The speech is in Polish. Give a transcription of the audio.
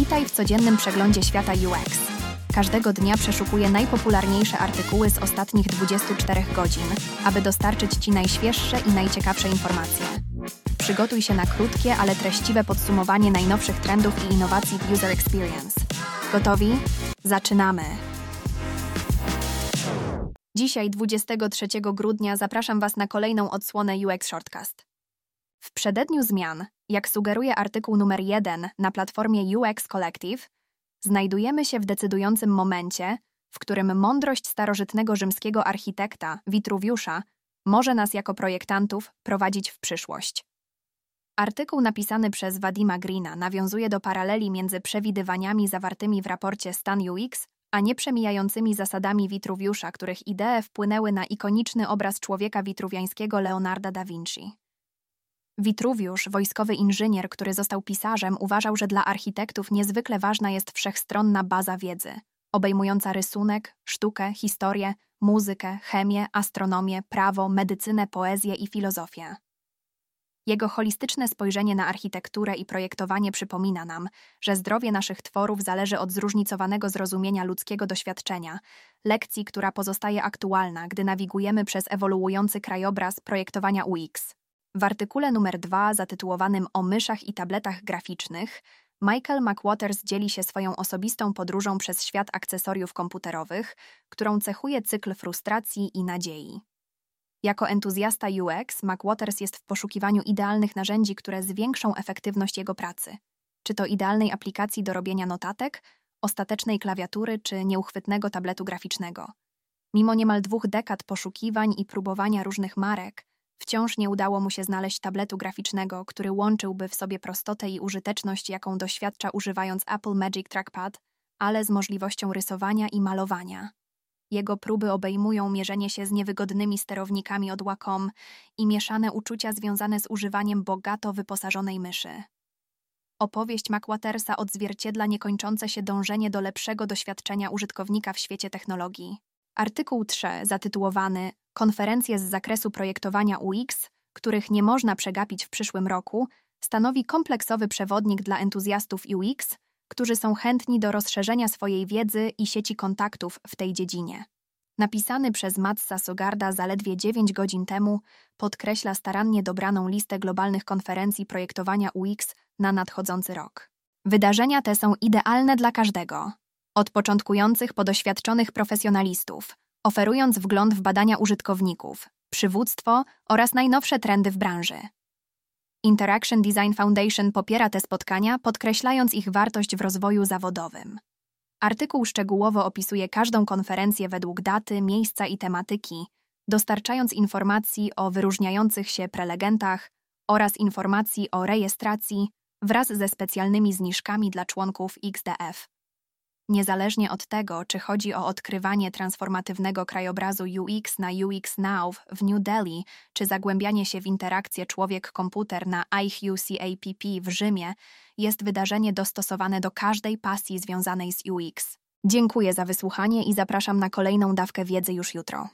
Witaj w codziennym przeglądzie świata UX. Każdego dnia przeszukuję najpopularniejsze artykuły z ostatnich 24 godzin, aby dostarczyć Ci najświeższe i najciekawsze informacje. Przygotuj się na krótkie, ale treściwe podsumowanie najnowszych trendów i innowacji w User Experience. Gotowi? Zaczynamy! Dzisiaj, 23 grudnia, zapraszam Was na kolejną odsłonę UX Shortcast. W przededniu zmian, jak sugeruje artykuł numer 1 na platformie UX Collective, znajdujemy się w decydującym momencie, w którym mądrość starożytnego rzymskiego architekta Witruwiusza może nas jako projektantów prowadzić w przyszłość. Artykuł napisany przez Vadima Greena nawiązuje do paraleli między przewidywaniami zawartymi w raporcie Stan UX a nieprzemijającymi zasadami Witruwiusza, których idee wpłynęły na ikoniczny obraz człowieka witruwiańskiego Leonarda da Vinci. Witruwiusz, wojskowy inżynier, który został pisarzem, uważał, że dla architektów niezwykle ważna jest wszechstronna baza wiedzy, obejmująca rysunek, sztukę, historię, muzykę, chemię, astronomię, prawo, medycynę, poezję i filozofię. Jego holistyczne spojrzenie na architekturę i projektowanie przypomina nam, że zdrowie naszych tworów zależy od zróżnicowanego zrozumienia ludzkiego doświadczenia, lekcji, która pozostaje aktualna, gdy nawigujemy przez ewoluujący krajobraz projektowania UX. W artykule numer 2 zatytułowanym O myszach i tabletach graficznych Michael McWaters dzieli się swoją osobistą podróżą przez świat akcesoriów komputerowych, którą cechuje cykl frustracji i nadziei. Jako entuzjasta UX, McWaters jest w poszukiwaniu idealnych narzędzi, które zwiększą efektywność jego pracy. Czy to idealnej aplikacji do robienia notatek, ostatecznej klawiatury czy nieuchwytnego tabletu graficznego. Mimo niemal dwóch dekad poszukiwań i próbowania różnych marek, Wciąż nie udało mu się znaleźć tabletu graficznego, który łączyłby w sobie prostotę i użyteczność, jaką doświadcza używając Apple Magic Trackpad, ale z możliwością rysowania i malowania. Jego próby obejmują mierzenie się z niewygodnymi sterownikami od Wacom i mieszane uczucia związane z używaniem bogato wyposażonej myszy. Opowieść McWatersa odzwierciedla niekończące się dążenie do lepszego doświadczenia użytkownika w świecie technologii. Artykuł 3, zatytułowany Konferencje z zakresu projektowania UX, których nie można przegapić w przyszłym roku, stanowi kompleksowy przewodnik dla entuzjastów UX, którzy są chętni do rozszerzenia swojej wiedzy i sieci kontaktów w tej dziedzinie. Napisany przez Matsa Sogarda zaledwie 9 godzin temu, podkreśla starannie dobraną listę globalnych konferencji projektowania UX na nadchodzący rok. Wydarzenia te są idealne dla każdego, od początkujących po doświadczonych profesjonalistów, oferując wgląd w badania użytkowników, przywództwo oraz najnowsze trendy w branży. Interaction Design Foundation popiera te spotkania, podkreślając ich wartość w rozwoju zawodowym. Artykuł szczegółowo opisuje każdą konferencję według daty, miejsca i tematyki, dostarczając informacji o wyróżniających się prelegentach oraz informacji o rejestracji wraz ze specjalnymi zniżkami dla członków XDF. Niezależnie od tego, czy chodzi o odkrywanie transformatywnego krajobrazu UX na UX Now w New Delhi, czy zagłębianie się w interakcję człowiek-komputer na IHUCAPP w Rzymie, jest wydarzenie dostosowane do każdej pasji związanej z UX. Dziękuję za wysłuchanie i zapraszam na kolejną dawkę wiedzy już jutro.